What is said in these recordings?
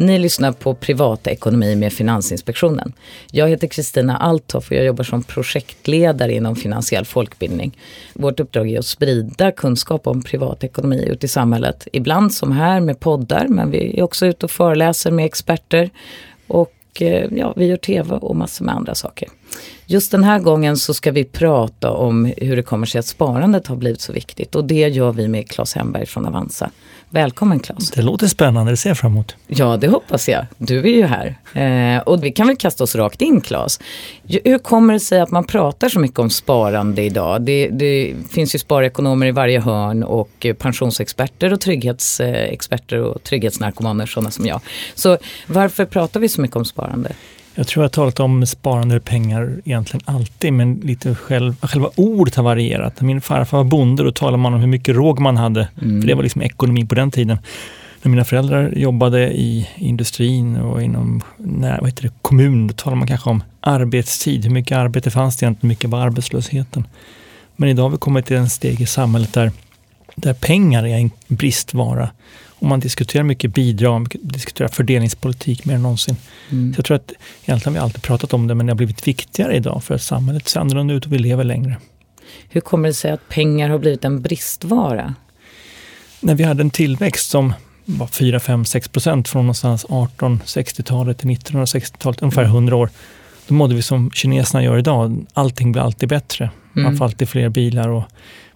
Ni lyssnar på Privatekonomi med Finansinspektionen. Jag heter Kristina Althoff och jag jobbar som projektledare inom finansiell folkbildning. Vårt uppdrag är att sprida kunskap om privatekonomi ut i samhället. Ibland som här med poddar, men vi är också ute och föreläser med experter. Och eh, ja, vi gör tv och massor med andra saker. Just den här gången så ska vi prata om hur det kommer sig att sparandet har blivit så viktigt och det gör vi med Claes Hemberg från Avanza. Välkommen Claes! Det låter spännande, det ser jag fram emot. Ja, det hoppas jag. Du är ju här. Eh, och vi kan väl kasta oss rakt in Claes. Hur kommer det sig att man pratar så mycket om sparande idag? Det, det finns ju sparekonomer i varje hörn och pensionsexperter och trygghetsexperter och trygghetsnarkomaner, sådana som jag. Så varför pratar vi så mycket om sparande? Jag tror jag har talat om sparande pengar egentligen alltid, men lite själv, själva ordet har varierat. När min farfar var bonde, då talade man om hur mycket råg man hade. Mm. För det var liksom ekonomi på den tiden. När mina föräldrar jobbade i industrin och inom nej, vad heter det, kommun, då talade man kanske om arbetstid. Hur mycket arbete fanns det egentligen? Hur mycket var arbetslösheten? Men idag har vi kommit till en steg i samhället där, där pengar är en bristvara. Och man diskuterar mycket bidrag, diskuterar fördelningspolitik mer än någonsin. Mm. Så jag tror att egentligen har vi alltid pratat om det, men det har blivit viktigare idag för att samhället ser annorlunda ut och vi lever längre. Hur kommer det sig att pengar har blivit en bristvara? När vi hade en tillväxt som var 4, 5, 6 procent från någonstans 1860-talet till 1960-talet, ungefär 100 år. Då mådde vi som kineserna gör idag. Allting blir alltid bättre. Man mm. får alltid fler bilar och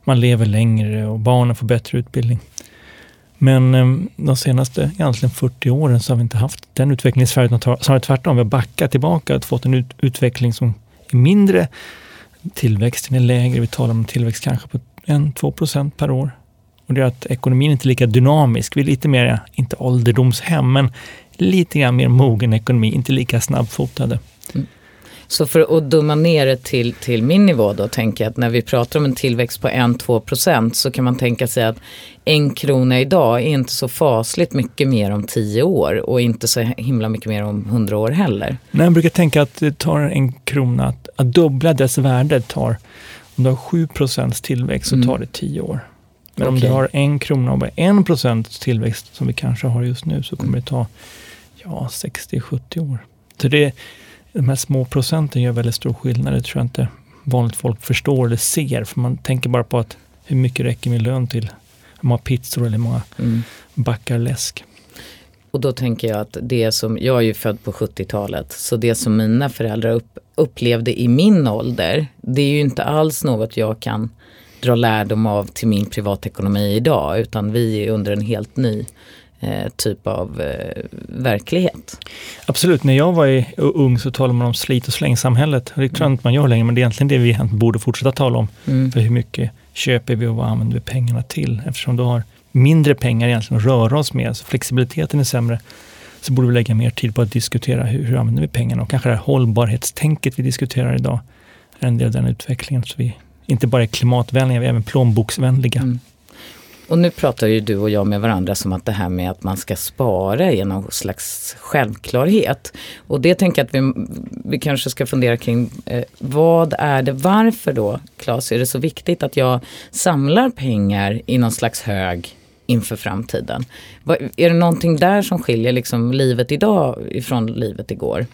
man lever längre och barnen får bättre utbildning. Men ehm, de senaste egentligen 40 åren så har vi inte haft den utvecklingen i Sverige, snarare tvärtom. Vi har backat tillbaka och fått en ut utveckling som är mindre. Tillväxten är lägre, vi talar om tillväxt kanske på 1-2 procent per år. Och det är att ekonomin inte är lika dynamisk. Vi är lite mer, inte ålderdomshem, men lite grann mer mogen ekonomi, inte lika snabbfotade. Mm. Så för att dumma ner det till, till min nivå då tänker jag att när vi pratar om en tillväxt på 1-2% så kan man tänka sig att en krona idag är inte så fasligt mycket mer om 10 år och inte så himla mycket mer om 100 år heller. Nej, jag brukar tänka att det tar en krona, att, att dubbla dess värde tar, om du har 7% tillväxt så mm. tar det 10 år. Men okay. om du har en krona och bara en procent tillväxt som vi kanske har just nu så kommer det ta ja, 60-70 år. Så det, de här små procenten gör väldigt stor skillnad. Det tror jag inte vanligt folk förstår eller ser. För man tänker bara på att hur mycket räcker min lön till? Hur många pizzor eller hur många mm. backar läsk? Och då tänker jag att det som, jag är ju född på 70-talet, så det som mina föräldrar upp, upplevde i min ålder, det är ju inte alls något jag kan dra lärdom av till min privatekonomi idag, utan vi är under en helt ny Eh, typ av eh, verklighet. Absolut, när jag var ung så talade man om slit och slängsamhället. Det tror jag inte man gör längre, men det är egentligen det vi borde fortsätta tala om. Mm. För hur mycket köper vi och vad använder vi pengarna till? Eftersom du har mindre pengar egentligen att röra oss med, så flexibiliteten är sämre, så borde vi lägga mer tid på att diskutera hur, hur använder vi pengarna och kanske det här hållbarhetstänket vi diskuterar idag är en del av den utvecklingen. Så vi inte bara är klimatvänliga, vi är även plånboksvänliga. Mm. Och nu pratar ju du och jag med varandra som att det här med att man ska spara är någon slags självklarhet. Och det tänker jag att vi, vi kanske ska fundera kring. Eh, vad är det, varför då, Claes, är det så viktigt att jag samlar pengar i någon slags hög inför framtiden? Är det någonting där som skiljer liksom livet idag ifrån livet igår?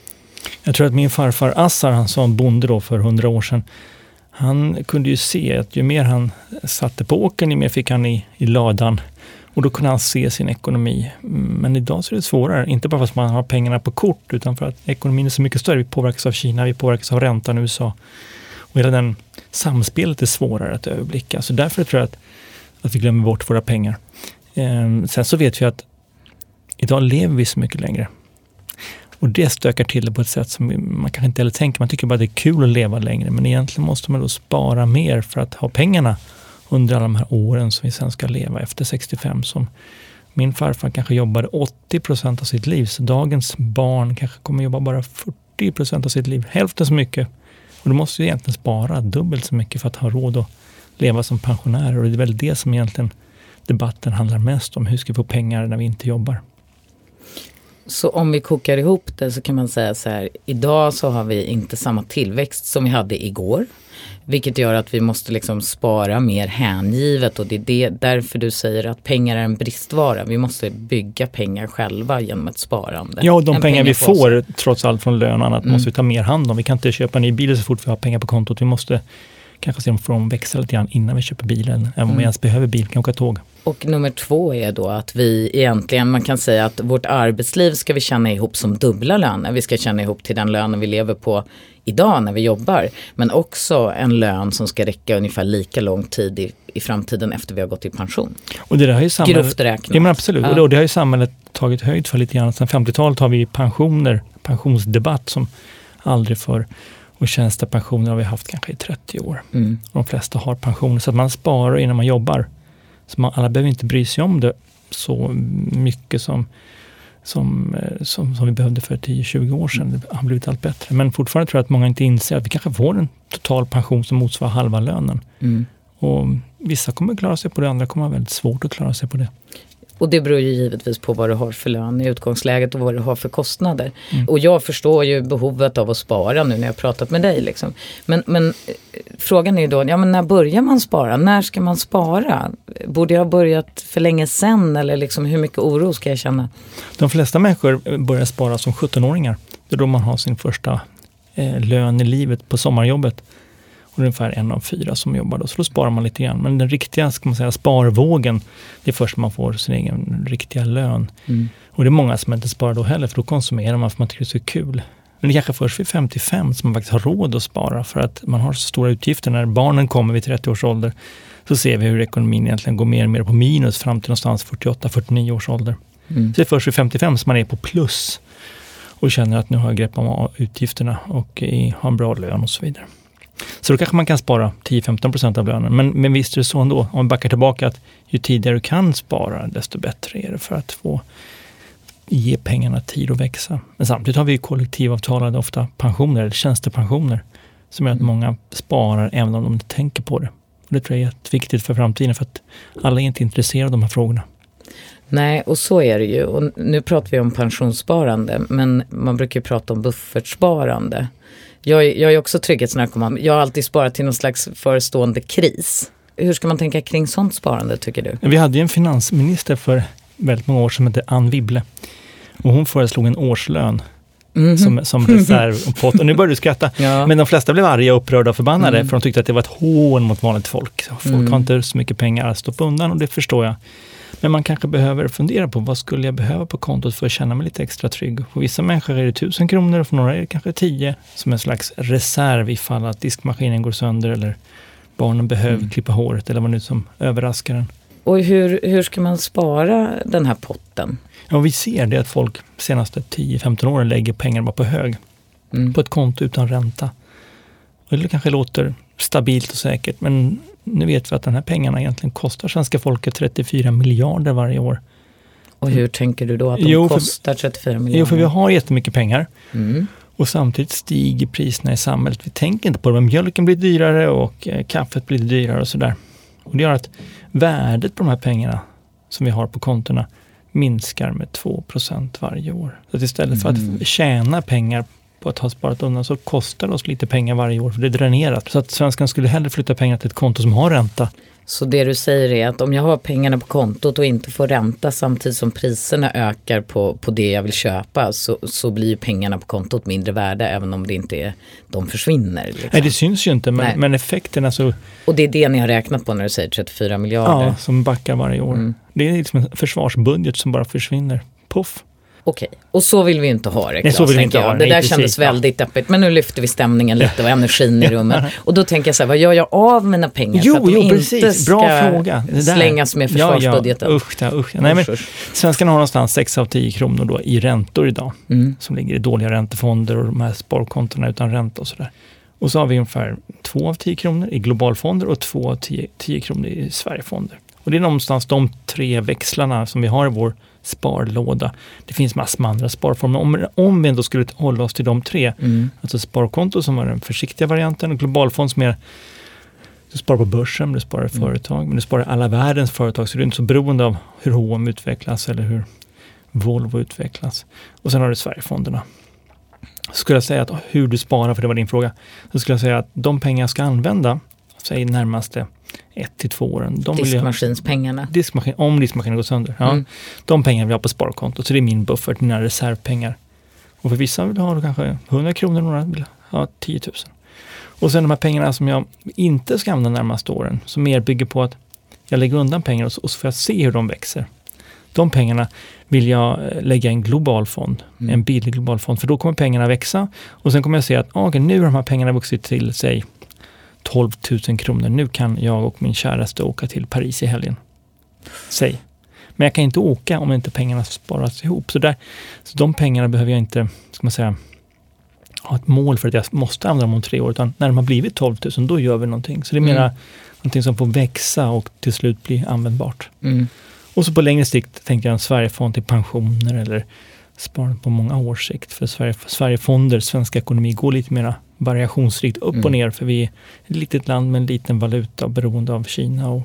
Jag tror att min farfar Assar, han sa en bonde då för hundra år sedan, han kunde ju se att ju mer han satte på åkern, ju mer fick han i, i ladan. Och då kunde han se sin ekonomi. Men idag så är det svårare, inte bara för att man har pengarna på kort, utan för att ekonomin är så mycket större. Vi påverkas av Kina, vi påverkas av räntan i USA. Och hela den samspelet är svårare att överblicka. Så därför tror jag att, att vi glömmer bort våra pengar. Eh, sen så vet vi att idag lever vi så mycket längre. Och det stökar till det på ett sätt som man kanske inte heller tänker. Man tycker bara det är kul att leva längre, men egentligen måste man då spara mer för att ha pengarna under alla de här åren som vi sen ska leva efter 65. Som min farfar kanske jobbade 80 procent av sitt liv, så dagens barn kanske kommer jobba bara 40 procent av sitt liv, hälften så mycket. Och då måste vi egentligen spara dubbelt så mycket för att ha råd att leva som pensionärer. Och det är väl det som egentligen debatten handlar mest om. Hur ska vi få pengar när vi inte jobbar? Så om vi kokar ihop det så kan man säga så här, idag så har vi inte samma tillväxt som vi hade igår. Vilket gör att vi måste liksom spara mer hängivet och det är det, därför du säger att pengar är en bristvara. Vi måste bygga pengar själva genom ett sparande. Ja, och de pengar vi får trots allt från lön och annat mm. måste vi ta mer hand om. Vi kan inte köpa en ny bil så fort vi har pengar på kontot. Vi måste kanske se om de växa lite grann innan vi köper bilen. Även om mm. vi ens behöver bil, kan åka tåg. Och nummer två är då att vi egentligen, man kan säga att vårt arbetsliv ska vi känna ihop som dubbla löner. Vi ska känna ihop till den lönen vi lever på idag när vi jobbar. Men också en lön som ska räcka ungefär lika lång tid i, i framtiden efter vi har gått i pension. Och det där har ju samhället, Grovt räknat. Ja, men absolut, ja. och det har ju samhället tagit höjd för lite grann. Sedan 50-talet har vi pensioner, pensionsdebatt som aldrig förr. Och tjänstepensioner har vi haft kanske i 30 år. Mm. De flesta har pensioner, så att man sparar innan man jobbar. Så man, alla behöver inte bry sig om det så mycket som, som, eh, som, som vi behövde för 10-20 år sedan. Det har blivit allt bättre. Men fortfarande tror jag att många inte inser att vi kanske får en total pension som motsvarar halva lönen. Mm. Och vissa kommer klara sig på det, andra kommer ha väldigt svårt att klara sig på det. Och det beror ju givetvis på vad du har för lön i utgångsläget och vad du har för kostnader. Mm. Och jag förstår ju behovet av att spara nu när jag pratat med dig. Liksom. Men, men eh, frågan är ju då, ja, men när börjar man spara? När ska man spara? Borde jag ha börjat för länge sedan eller liksom, hur mycket oro ska jag känna? De flesta människor börjar spara som 17-åringar. Det är då man har sin första eh, lön i livet på sommarjobbet ungefär en av fyra som jobbar då, så då sparar man lite grann. Men den riktiga ska man säga, sparvågen, det är först man får sin egen riktiga lön. Mm. Och det är många som inte sparar då heller, för då konsumerar man för man tycker det är så kul. Men det är kanske först vid 55 som man faktiskt har råd att spara för att man har så stora utgifter. När barnen kommer vid 30 års ålder så ser vi hur ekonomin egentligen går mer och mer på minus fram till någonstans 48-49 års ålder. Mm. Så det är först vid 55 som man är på plus och känner att nu har jag grepp om utgifterna och har en bra lön och så vidare. Så då kanske man kan spara 10-15% av lönen. Men, men visst är det så ändå, om vi backar tillbaka, att ju tidigare du kan spara, desto bättre är det för att få ge pengarna tid att växa. Men samtidigt har vi kollektivavtalade ofta pensioner, eller tjänstepensioner, som gör att många sparar även om de inte tänker på det. Och det tror jag är jätteviktigt för framtiden, för att alla är inte intresserade av de här frågorna. Nej, och så är det ju. Och nu pratar vi om pensionssparande, men man brukar ju prata om buffertsparande. Jag, jag är också trygghetsnarkoman. Jag har alltid sparat till någon slags förestående kris. Hur ska man tänka kring sånt sparande tycker du? Vi hade ju en finansminister för väldigt många år som hette Ann Wibble. Och hon föreslog en årslön Mm -hmm. som, som reservpott. Och nu börjar du skratta. ja. Men de flesta blev arga, upprörda och förbannade mm. för de tyckte att det var ett hån mot vanligt folk. Folk mm. har inte så mycket pengar att stoppa undan och det förstår jag. Men man kanske behöver fundera på vad skulle jag behöva på kontot för att känna mig lite extra trygg. För vissa människor är det tusen kronor och för några är det kanske tio som en slags reserv ifall att diskmaskinen går sönder eller barnen behöver mm. klippa håret eller vad nu som överraskar en. Och hur, hur ska man spara den här potten? Ja, vi ser det att folk de senaste 10-15 åren lägger pengar bara på hög. Mm. På ett konto utan ränta. Och det kanske låter stabilt och säkert, men nu vet vi att de här pengarna egentligen kostar svenska folket 34 miljarder varje år. Och hur tänker du då att de jo, för, kostar 34 miljarder? Jo, för vi har jättemycket pengar. Mm. Och samtidigt stiger priserna i samhället. Vi tänker inte på det, men mjölken blir dyrare och eh, kaffet blir dyrare och sådär. Och det gör att värdet på de här pengarna som vi har på kontona minskar med 2% varje år. Så att istället för mm. att tjäna pengar på att ha sparat undan så kostar det oss lite pengar varje år för det dränerat. Så att svenskan skulle hellre flytta pengar till ett konto som har ränta. Så det du säger är att om jag har pengarna på kontot och inte får ränta samtidigt som priserna ökar på, på det jag vill köpa så, så blir pengarna på kontot mindre värda även om det inte är, de försvinner. Liksom. Nej det syns ju inte men, men effekterna så... Och det är det ni har räknat på när du säger 34 miljarder? Ja, som backar varje år. Mm. Det är liksom en försvarsbudget som bara försvinner. Puff! Okej, och så vill vi inte ha det. Nej, så vill vi inte ha det. Det där kändes väldigt deppigt. Men nu lyfter vi stämningen lite och energin i rummet. Och då tänker jag så här, vad gör jag av mina pengar jo, för att de jo, inte precis. Bra ska fråga. slängas med försvarsbudgeten? Ja, ja. Usch, ja, usch. Nej, men, svenskarna har någonstans 6 av 10 kronor då i räntor idag. Mm. Som ligger i dåliga räntefonder och de här sparkontona utan ränta och sådär. Och så har vi ungefär 2 av 10 kronor i globalfonder och 2 av 10, 10 kronor i Sverigefonder. Och det är någonstans de tre växlarna som vi har i vår sparlåda. Det finns massor med andra sparformer. Om, om vi ändå skulle hålla oss till de tre, mm. alltså sparkonto som var den försiktiga varianten och globalfond som är du sparar på börsen, du sparar i mm. företag, men du sparar i alla världens företag, så du är inte så beroende av hur H&M utvecklas eller hur Volvo utvecklas. Och sen har du Sverigefonderna. så skulle jag säga att hur du sparar, för det var din fråga, så skulle jag säga att de pengar jag ska använda, säg närmaste ett till två åren. De Diskmaskinspengarna? Diskmaskin, om diskmaskinen går sönder. Ja. Mm. De pengarna vill jag ha på sparkontot, så det är min buffert, mina reservpengar. Och för vissa vill ha kanske 100 kronor, några vill ha 10 000. Och sen de här pengarna som jag inte ska använda de närmaste åren, som mer bygger på att jag lägger undan pengar och så, och så får jag se hur de växer. De pengarna vill jag eh, lägga i en global fond, mm. en billig global fond, för då kommer pengarna växa och sen kommer jag se att ah, okay, nu har de här pengarna vuxit till, säg 12 000 kronor. Nu kan jag och min käraste åka till Paris i helgen. Säg. Men jag kan inte åka om inte pengarna sparas ihop. Så, där, så de pengarna behöver jag inte, ska man säga, ha ett mål för att jag måste använda dem om tre år, utan när de har blivit 12 000, då gör vi någonting. Så det är mera mm. någonting som får växa och till slut bli användbart. Mm. Och så på längre sikt tänker jag en Sverigefond till pensioner eller sparande på många års sikt. För Sverige, Sverigefonder, svensk ekonomi, går lite mer variationsrikt upp mm. och ner för vi är ett litet land med en liten valuta beroende av Kina och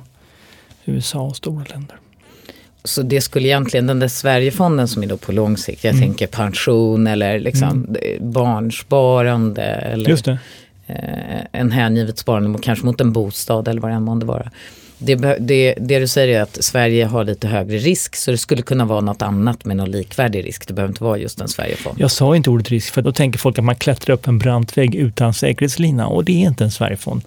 USA och stora länder. Så det skulle egentligen, den där Sverigefonden som är då på lång sikt, jag mm. tänker pension eller liksom mm. barnsparande eller eh, en hängivet sparande kanske mot en bostad eller vad det än månde vara. Det, det, det, du säger är att Sverige har lite högre risk så det skulle kunna vara något annat med någon likvärdig risk. Det behöver inte vara just en Sverigefond. Jag sa inte ordet risk för då tänker folk att man klättrar upp en brant vägg utan säkerhetslina och det är inte en Sverigefond.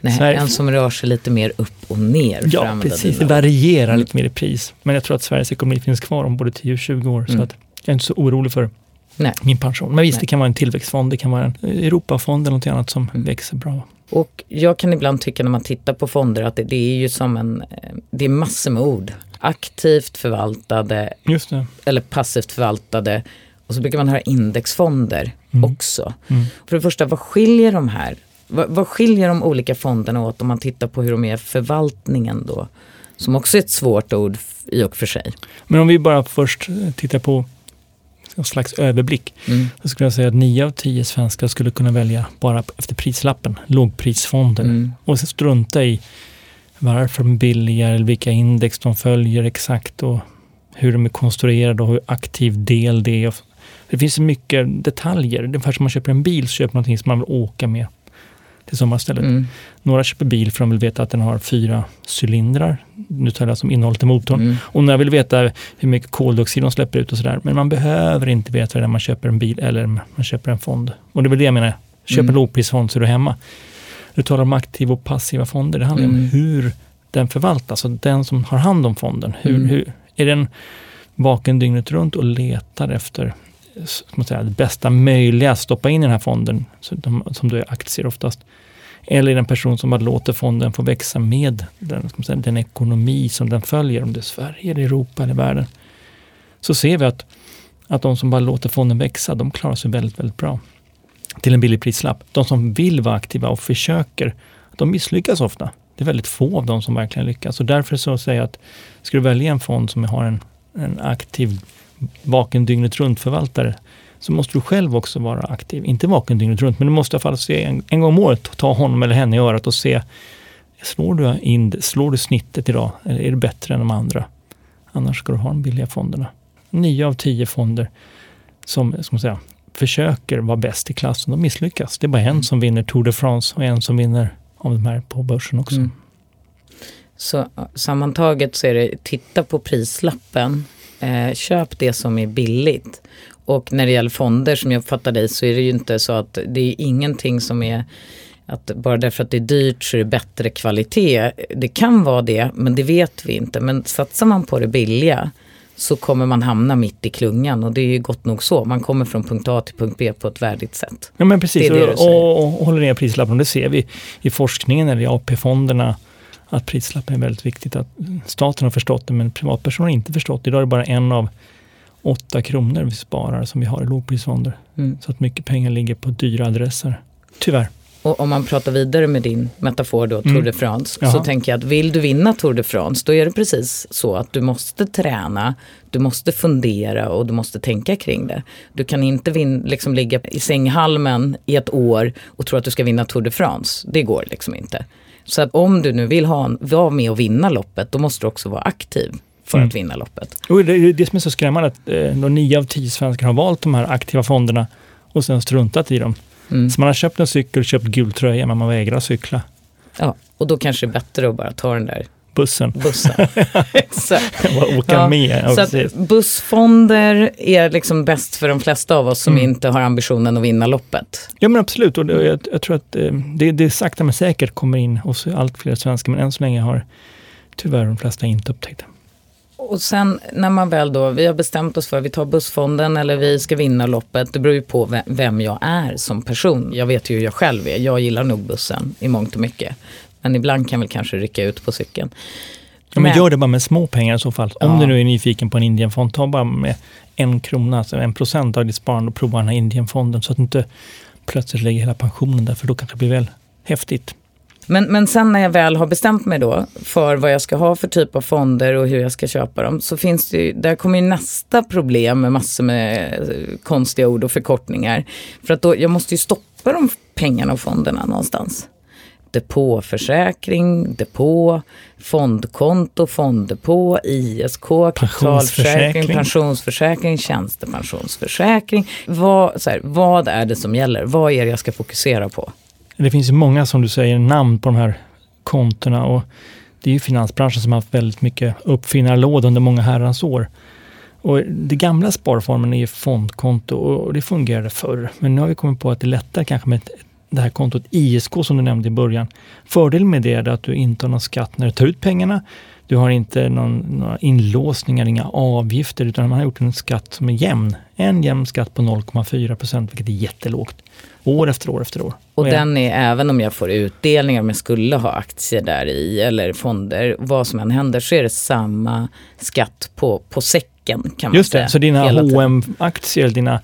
Nej, Sverige... en som rör sig lite mer upp och ner. Ja, precis. Det varierar lite mer i pris. Men jag tror att Sveriges ekonomi finns kvar om både 10 och 20 år. Mm. Så att jag är inte så orolig för Nej. min pension. Men visst, Nej. det kan vara en tillväxtfond, det kan vara en Europafond eller något annat som mm. växer bra. Och jag kan ibland tycka när man tittar på fonder att det, det är ju som en, det är massor med ord. Aktivt förvaltade eller passivt förvaltade. Och så brukar man höra indexfonder mm. också. Mm. För det första, vad skiljer de här? Vad, vad skiljer de olika fonderna åt om man tittar på hur de är förvaltningen då? Som också är ett svårt ord i och för sig. Men om vi bara först tittar på en slags överblick. Mm. Så skulle jag säga att nio av tio svenskar skulle kunna välja bara efter prislappen, lågprisfonder. Mm. Och strunta i varför de är billigare, eller vilka index de följer exakt och hur de är konstruerade och hur aktiv del det är. Det finns mycket detaljer. Det är ungefär som man köper en bil så köper man någonting som man vill åka med till sommarstället. Mm. Några köper bil för att de vill veta att den har fyra cylindrar. Nu talar jag om innehållet i motorn. Mm. Och några vill veta hur mycket koldioxid de släpper ut och sådär. Men man behöver inte veta det när man köper en bil eller man köper en fond. Och det är väl det jag menar. Köp mm. en lågprisfond så är du hemma. Du talar om aktiva och passiva fonder. Det handlar mm. om hur den förvaltas. Alltså den som har hand om fonden. Hur, mm. hur, är den vaken dygnet runt och letar efter säga, det bästa möjliga att stoppa in i den här fonden, som då är aktier oftast. Eller en person som bara låter fonden få växa med den, säga, den ekonomi som den följer, om det är Sverige, eller Europa eller världen. Så ser vi att, att de som bara låter fonden växa, de klarar sig väldigt, väldigt bra. Till en billig prislapp. De som vill vara aktiva och försöker, de misslyckas ofta. Det är väldigt få av dem som verkligen lyckas. Och därför så säger jag att ska du välja en fond som har en, en aktiv vaken dygnet runt-förvaltare så måste du själv också vara aktiv. Inte vaken dygnet runt, men du måste i alla fall se en, en gång om året, ta honom eller henne i örat och se, slår du, in, slår du snittet idag? Eller är det bättre än de andra? Annars ska du ha de billiga fonderna. Nio av tio fonder som, som säga, försöker vara bäst i klassen, de misslyckas. Det är bara en som vinner Tour de France och en som vinner av de här på börsen också. Mm. Så sammantaget så är det, titta på prislappen Eh, köp det som är billigt. Och när det gäller fonder som jag uppfattar dig så är det ju inte så att det är ingenting som är att bara därför att det är dyrt så är det bättre kvalitet. Det kan vara det, men det vet vi inte. Men satsar man på det billiga så kommer man hamna mitt i klungan och det är ju gott nog så. Man kommer från punkt A till punkt B på ett värdigt sätt. Ja men precis, det det och, och, och håller ner prislappen. Det ser vi i forskningen eller i AP-fonderna att prislappen är väldigt viktigt. Att staten har förstått det men privatpersoner har inte förstått det. Idag är det bara en av åtta kronor vi sparar som vi har i lågprisfonder. Mm. Så att mycket pengar ligger på dyra adresser. Tyvärr. Och om man pratar vidare med din metafor då, Tour mm. de France, Jaha. så tänker jag att vill du vinna Tour de France, då är det precis så att du måste träna, du måste fundera och du måste tänka kring det. Du kan inte vin, liksom ligga i sänghalmen i ett år och tro att du ska vinna Tour de France. Det går liksom inte. Så att om du nu vill ha, vara med och vinna loppet, då måste du också vara aktiv för mm. att vinna loppet. Och det är det som är så skrämmande, att eh, nio av tio svenskar har valt de här aktiva fonderna och sen struntat i dem. Mm. Så man har köpt en cykel köpt gul tröja men man vägrar cykla. Ja, och då kanske det är bättre att bara ta den där Bussen. bussen. Exakt. Och åka Ja, med. Ja, Så att bussfonder är liksom bäst för de flesta av oss som Mm. inte har ambitionen att vinna loppet. Ja men absolut, och det- jag, jag tror att eh, det, det sakta men säkert kommer in hos allt fler svenskar, men än så länge har tyvärr de flesta inte upptäckt det. Och sen när man väl då, vi har bestämt oss för att vi tar bussfonden eller vi ska vinna loppet. Det beror ju på ve- vem jag är som person. Jag vet ju hur jag själv är. Jag gillar nog bussen i mångt och mycket. Men ibland kan väl kanske rycka ut på cykeln. Ja, men gör det bara med små pengar i så fall. Om Ja. du nu är nyfiken på en Indienfond, ta bara med en krona, alltså en procent av ditt sparande och prova den här Indienfonden så att du inte plötsligt lägger hela pensionen där, för då kanske det blir väl häftigt. Men, men sen när jag väl har bestämt mig då för vad jag ska ha för typ av fonder och hur jag ska köpa dem så finns det ju, där kommer ju nästa problem med massor med eh, konstiga ord och förkortningar. För att då, jag måste ju stoppa de pengarna och fonderna någonstans. Depåförsäkring, depå, fondkonto, fonddepå, ISK, kapitalförsäkring, Pensionsförsäkring. pensionsförsäkring, tjänstepensionsförsäkring. Vad, så här, vad är det som gäller? Vad är det jag ska fokusera på? Det finns ju många, som du säger, namn på de här kontona och det är ju finansbranschen som har haft väldigt mycket uppfinnarlåda under många herrans år. Och det gamla sparformen är ju fondkonto och det fungerade förr. Men nu har vi kommit på att det är lättare kanske med ett- det här kontot ISK som du nämnde i början. Fördelen med det är att du inte har någon skatt när du tar ut pengarna. Du har inte någon, några inlåsningar, inga avgifter, utan man har gjort en skatt som är jämn. En jämn skatt på 0,4 procent, vilket är jättelågt. År efter år efter år. Och ja. den är även om jag får utdelningar, om jag skulle ha aktier där i eller fonder, vad som än händer så är det samma skatt på, på säcken kan man Just säga. det, så dina hm aktier dina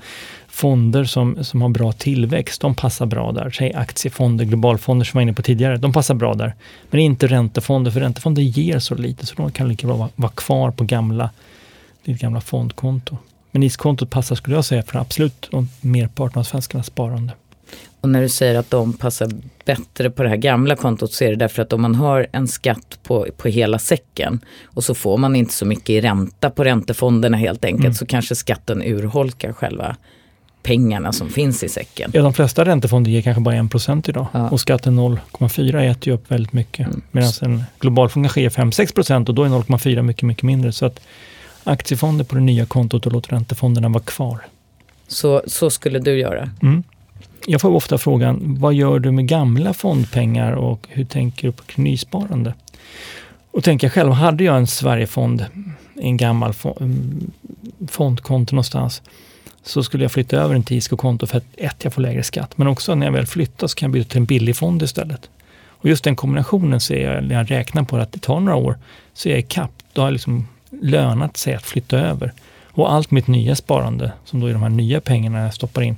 fonder som, som har bra tillväxt, de passar bra där. Säg aktiefonder, globalfonder som jag var inne på tidigare, de passar bra där. Men inte räntefonder, för räntefonder ger så lite så de kan lika bra vara, vara kvar på gamla, ditt gamla fondkonto. Men iskontot passar, skulle jag säga, för absolut merparten av svenskarnas sparande. Och när du säger att de passar bättre på det här gamla kontot så är det därför att om man har en skatt på, på hela säcken och så får man inte så mycket i ränta på räntefonderna helt enkelt Mm. så kanske skatten urholkar själva pengarna som finns i säcken. Ja, de flesta räntefonder ger kanske bara 1% idag Ja. och skatten 0,4 äter ju upp väldigt mycket. Mm. Medan en globalfond kanske ger 5-6 och då är 0,4 mycket, mycket mindre. Så att aktiefonder på det nya kontot och låter räntefonderna vara kvar. Så, så skulle du göra. Mm. Jag får ofta frågan, vad gör du med gamla fondpengar och hur tänker du på nysparande? Och tänker jag själv, hade jag en Sverigefond, en gammal mm, fondkonto någonstans, så skulle jag flytta över den till ISK-konto för att ett, jag får lägre skatt, men också när jag väl flyttar så kan jag byta till en billig fond istället. Och just den kombinationen ser jag, när jag räknar på att det tar några år, så är jag ikapp. kapp. Då har jag liksom lönat sig att flytta över. Och allt mitt nya sparande, som då är de här nya pengarna jag stoppar in,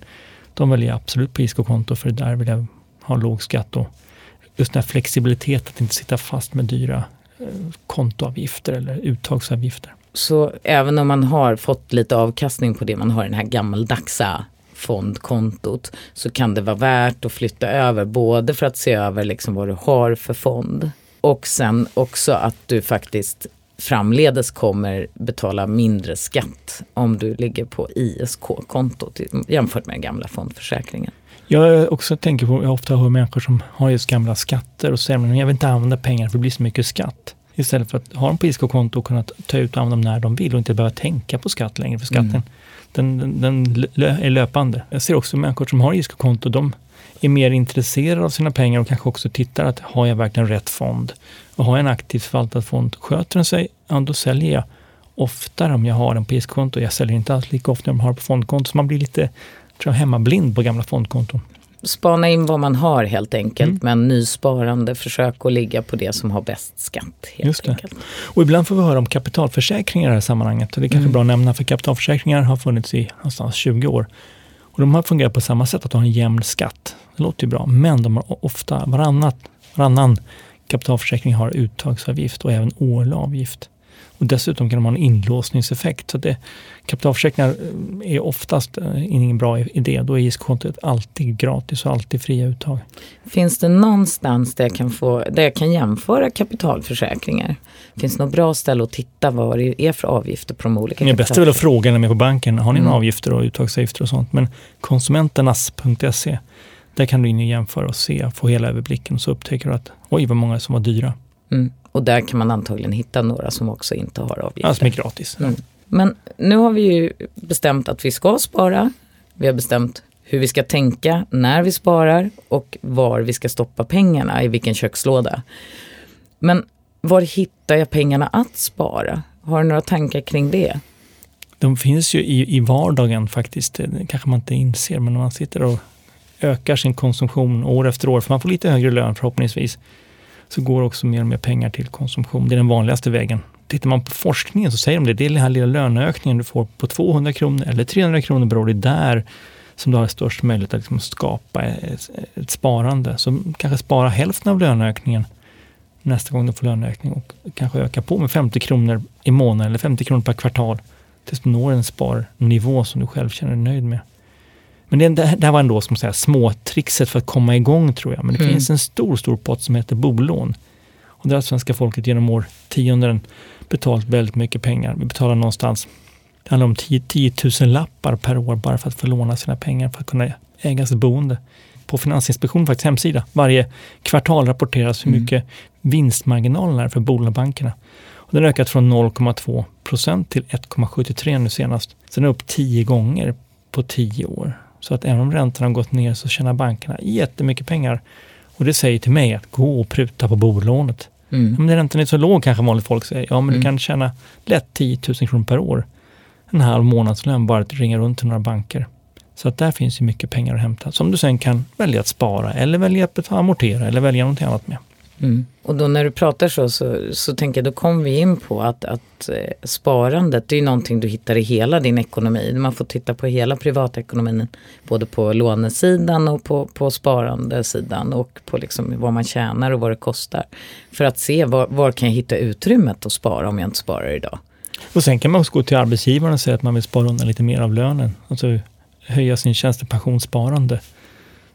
de väljer jag absolut på ISK-konto för där vill jag ha låg skatt och just den här flexibiliteten att inte sitta fast med dyra eh, kontoavgifter eller uttagsavgifter. Så även om man har fått lite avkastning på det man har i den här gammaldagsa fondkontot så kan det vara värt att flytta över både för att se över liksom vad du har för fond och sen också att du faktiskt framledes kommer betala mindre skatt om du ligger på ISK-kontot jämfört med den gamla fondförsäkringen. Jag också tänker på, jag ofta hör människor som har just gamla skatter och säger men jag vill inte använda pengar för det blir så mycket skatt. Istället för att ha dem på ISK-konto och kunna ta ut och använda dem när de vill och inte behöva tänka på skatt längre för skatten Mm. den, den, den lö- är löpande. Jag ser också människor som har ISK-konto, de är mer intresserade av sina pengar och kanske också tittar att har jag verkligen rätt fond? Och har jag en aktivt förvaltad fond, sköter den sig, ja då säljer jag oftare om jag har den på ISK-konto. Jag säljer inte alls lika ofta om jag har på fondkonto, så man blir lite tror jag, hemmablind på gamla fondkonton. Spana in vad man har helt enkelt Mm. men nysparande försök att ligga på det som har bäst skatt. Helt enkelt. Och ibland får vi höra om kapitalförsäkringar i det här sammanhanget. Det är kanske Mm. bra att nämna, för kapitalförsäkringar har funnits i någonstans 20 år. Och de har fungerat på samma sätt, att de har en jämn skatt. Det låter ju bra, men de har ofta varannat, varannan kapitalförsäkring har uttagsavgift och även årlig avgift. Och dessutom kan de ha en inlåsningseffekt. Så det, kapitalförsäkringar eh, är oftast eh, ingen bra idé. Då är ISK-kontot alltid gratis och alltid fria uttag. Finns det någonstans där jag kan, få, där jag kan jämföra kapitalförsäkringar? Finns det något bra ställe att titta vad det är för avgifter på de olika? Det bästa är väl att fråga när man är på banken. Har ni mm. några avgifter och uttagsavgifter och sånt? Men konsumenternas.se där kan du in och jämföra och se, få hela överblicken. Så upptäcker du att oj vad många som var dyra. Mm. Och där kan man antagligen hitta några som också inte har avgifter. Ja, som är gratis. Mm. Men nu har vi ju bestämt att vi ska spara. Vi har bestämt hur vi ska tänka när vi sparar och var vi ska stoppa pengarna, i vilken kökslåda. Men var hittar jag pengarna att spara? Har du några tankar kring det? De finns ju i, i vardagen faktiskt. Det kanske man inte inser, men när man sitter och ökar sin konsumtion år efter år, för man får lite högre lön förhoppningsvis, så går också mer och mer pengar till konsumtion. Det är den vanligaste vägen. Tittar man på forskningen så säger de det, det är den här lilla löneökningen du får på 200 kronor eller 300 kronor per år, det är där som du har störst möjlighet att liksom skapa ett, ett, sparande. Så kanske spara hälften av löneökningen nästa gång du får löneökning och kanske öka på med 50 kronor i månaden eller 50 kronor per kvartal tills du når en sparnivå som du själv känner dig nöjd med. Men det, det här var ändå som säga, småtrixet för att komma igång tror jag. Men det mm. finns en stor, stor pott som heter bolån. Och där har svenska folket genom årtionden betalat väldigt mycket pengar. Vi betalar någonstans, det handlar om 10, 10 000 lappar per år bara för att få låna sina pengar för att kunna äga sitt boende. På Finansinspektionens faktiskt hemsida, varje kvartal rapporteras hur mm. mycket vinstmarginalen är för bolånebankerna. Och den har ökat från 0,2 procent till 1,73 nu senast. Sen är det upp tio gånger på tio år. Så att även om räntorna har gått ner så tjänar bankerna jättemycket pengar. Och det säger till mig att gå och pruta på bolånet. Mm. Men räntan är så låg kanske vanligt folk säger. Ja, men mm. du kan tjäna lätt 10 000 kronor per år. En halv månadslön bara att ringa runt till några banker. Så att där finns ju mycket pengar att hämta som du sen kan välja att spara eller välja att amortera eller välja någonting annat med. Mm. Och då när du pratar så, så, så tänker jag, då kommer vi in på att, att eh, sparandet, det är någonting du hittar i hela din ekonomi. Man får titta på hela privatekonomin, både på lånesidan och på, på sparandesidan och på liksom vad man tjänar och vad det kostar. För att se var, var kan jag hitta utrymmet att spara om jag inte sparar idag. Och sen kan man också gå till arbetsgivaren och säga att man vill spara undan lite mer av lönen. Alltså höja sin tjänstepensionssparande.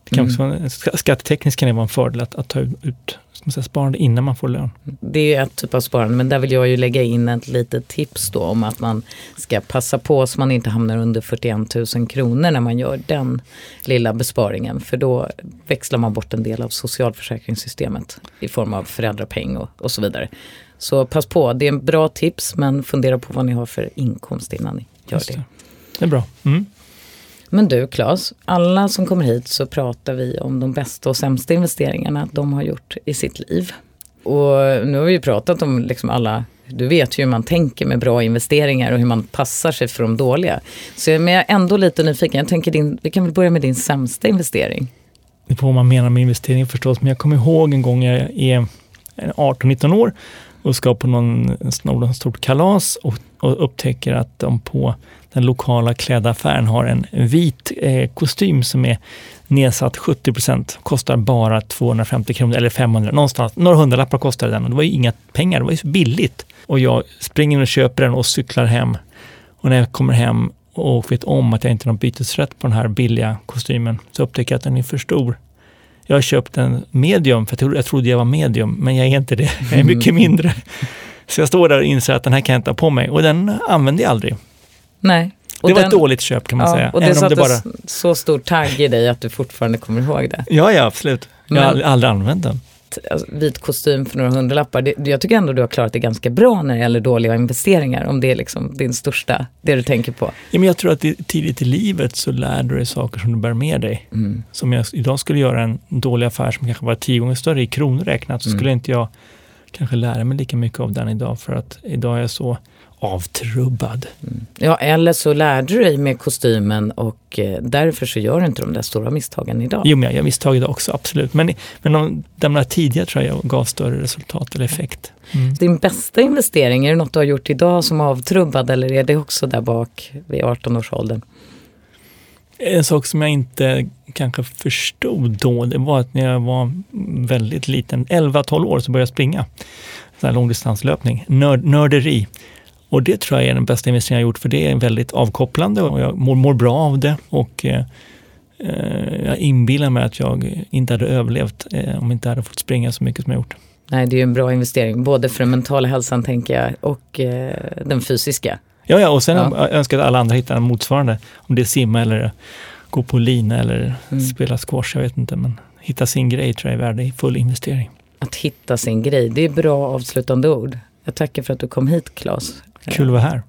Det kan mm. också, skattetekniskt kan det vara en fördel att, att ta ut säga, sparande innan man får lön. Det är ett typ av sparande men där vill jag ju lägga in ett litet tips då om att man ska passa på så man inte hamnar under 41 000 kronor när man gör den lilla besparingen. För då växlar man bort en del av socialförsäkringssystemet i form av föräldrapeng och, och så vidare. Så pass på, det är en bra tips men fundera på vad ni har för inkomst innan ni gör det. det. Det är bra. Mm. Men du Claes, alla som kommer hit så pratar vi om de bästa och sämsta investeringarna de har gjort i sitt liv. Och nu har vi ju pratat om liksom alla, du vet ju hur man tänker med bra investeringar och hur man passar sig för de dåliga. Så men jag är ändå lite nyfiken, jag tänker din, vi kan väl börja med din sämsta investering? Det på vad man menar med investering förstås, men jag kommer ihåg en gång jag är 18-19 år och ska på någon, någon stort kalas och, och upptäcker att de på den lokala klädaffären har en vit eh, kostym som är nedsatt 70 procent. kostar bara 250 kronor eller 500, någonstans, några hundralappar kostar den och det var ju inga pengar, det var ju så billigt. Och jag springer och köper den och cyklar hem. Och när jag kommer hem och vet om att jag inte har någon bytesrätt på den här billiga kostymen så upptäcker jag att den är för stor. Jag har köpt en medium, för jag trodde jag var medium, men jag är inte det. Jag är mycket mindre. Så jag står där och inser att den här kan jag inte ha på mig och den använder jag aldrig. Nej. Och det var den, ett dåligt köp kan man ja, säga. Och det satte bara... så stor tagg i dig att du fortfarande kommer ihåg det. Ja, ja absolut. Jag har aldrig, aldrig använt den. Alltså, vit kostym för några hundralappar. Det, jag tycker ändå du har klarat det ganska bra när det gäller dåliga investeringar. Om det är liksom din största, det du tänker på. Ja, men jag tror att tidigt i livet så lär du dig saker som du bär med dig. Mm. Som jag idag skulle göra en dålig affär som kanske var tio gånger större i kronor räknat så mm. skulle inte jag kanske lära mig lika mycket av den idag för att idag är jag så avtrubbad. Mm. Ja, eller så lärde du dig med kostymen och eh, därför så gör du inte de där stora misstagen idag. Jo, men jag gör misstag idag också, absolut. Men, men de, de där tidiga tror jag gav större resultat eller effekt. Mm. Din bästa investering, är det något du har gjort idag som avtrubbad eller är det också där bak vid 18-årsåldern? En sak som jag inte kanske förstod då, det var att när jag var väldigt liten, 11-12 år, så började jag springa. långdistanslöpning, nörd, nörderi. Och det tror jag är den bästa investeringen jag gjort för det är väldigt avkopplande och jag mår, mår bra av det. Och eh, eh jag inbillar mig att jag inte hade överlevt eh, om jag inte hade fått springa så mycket som jag gjort. Nej, det är en bra investering, både för den mentala hälsan tänker jag och eh, den fysiska. Ja, ja och sen ja. önskar jag att alla andra hittar en motsvarande. Om det är simma eller gå på lina eller mm. spela squash, jag vet inte. Men hitta sin grej tror jag är värd full investering. Att hitta sin grej, det är bra avslutande ord. Jag tackar för att du kom hit Claes. Kul att vara här.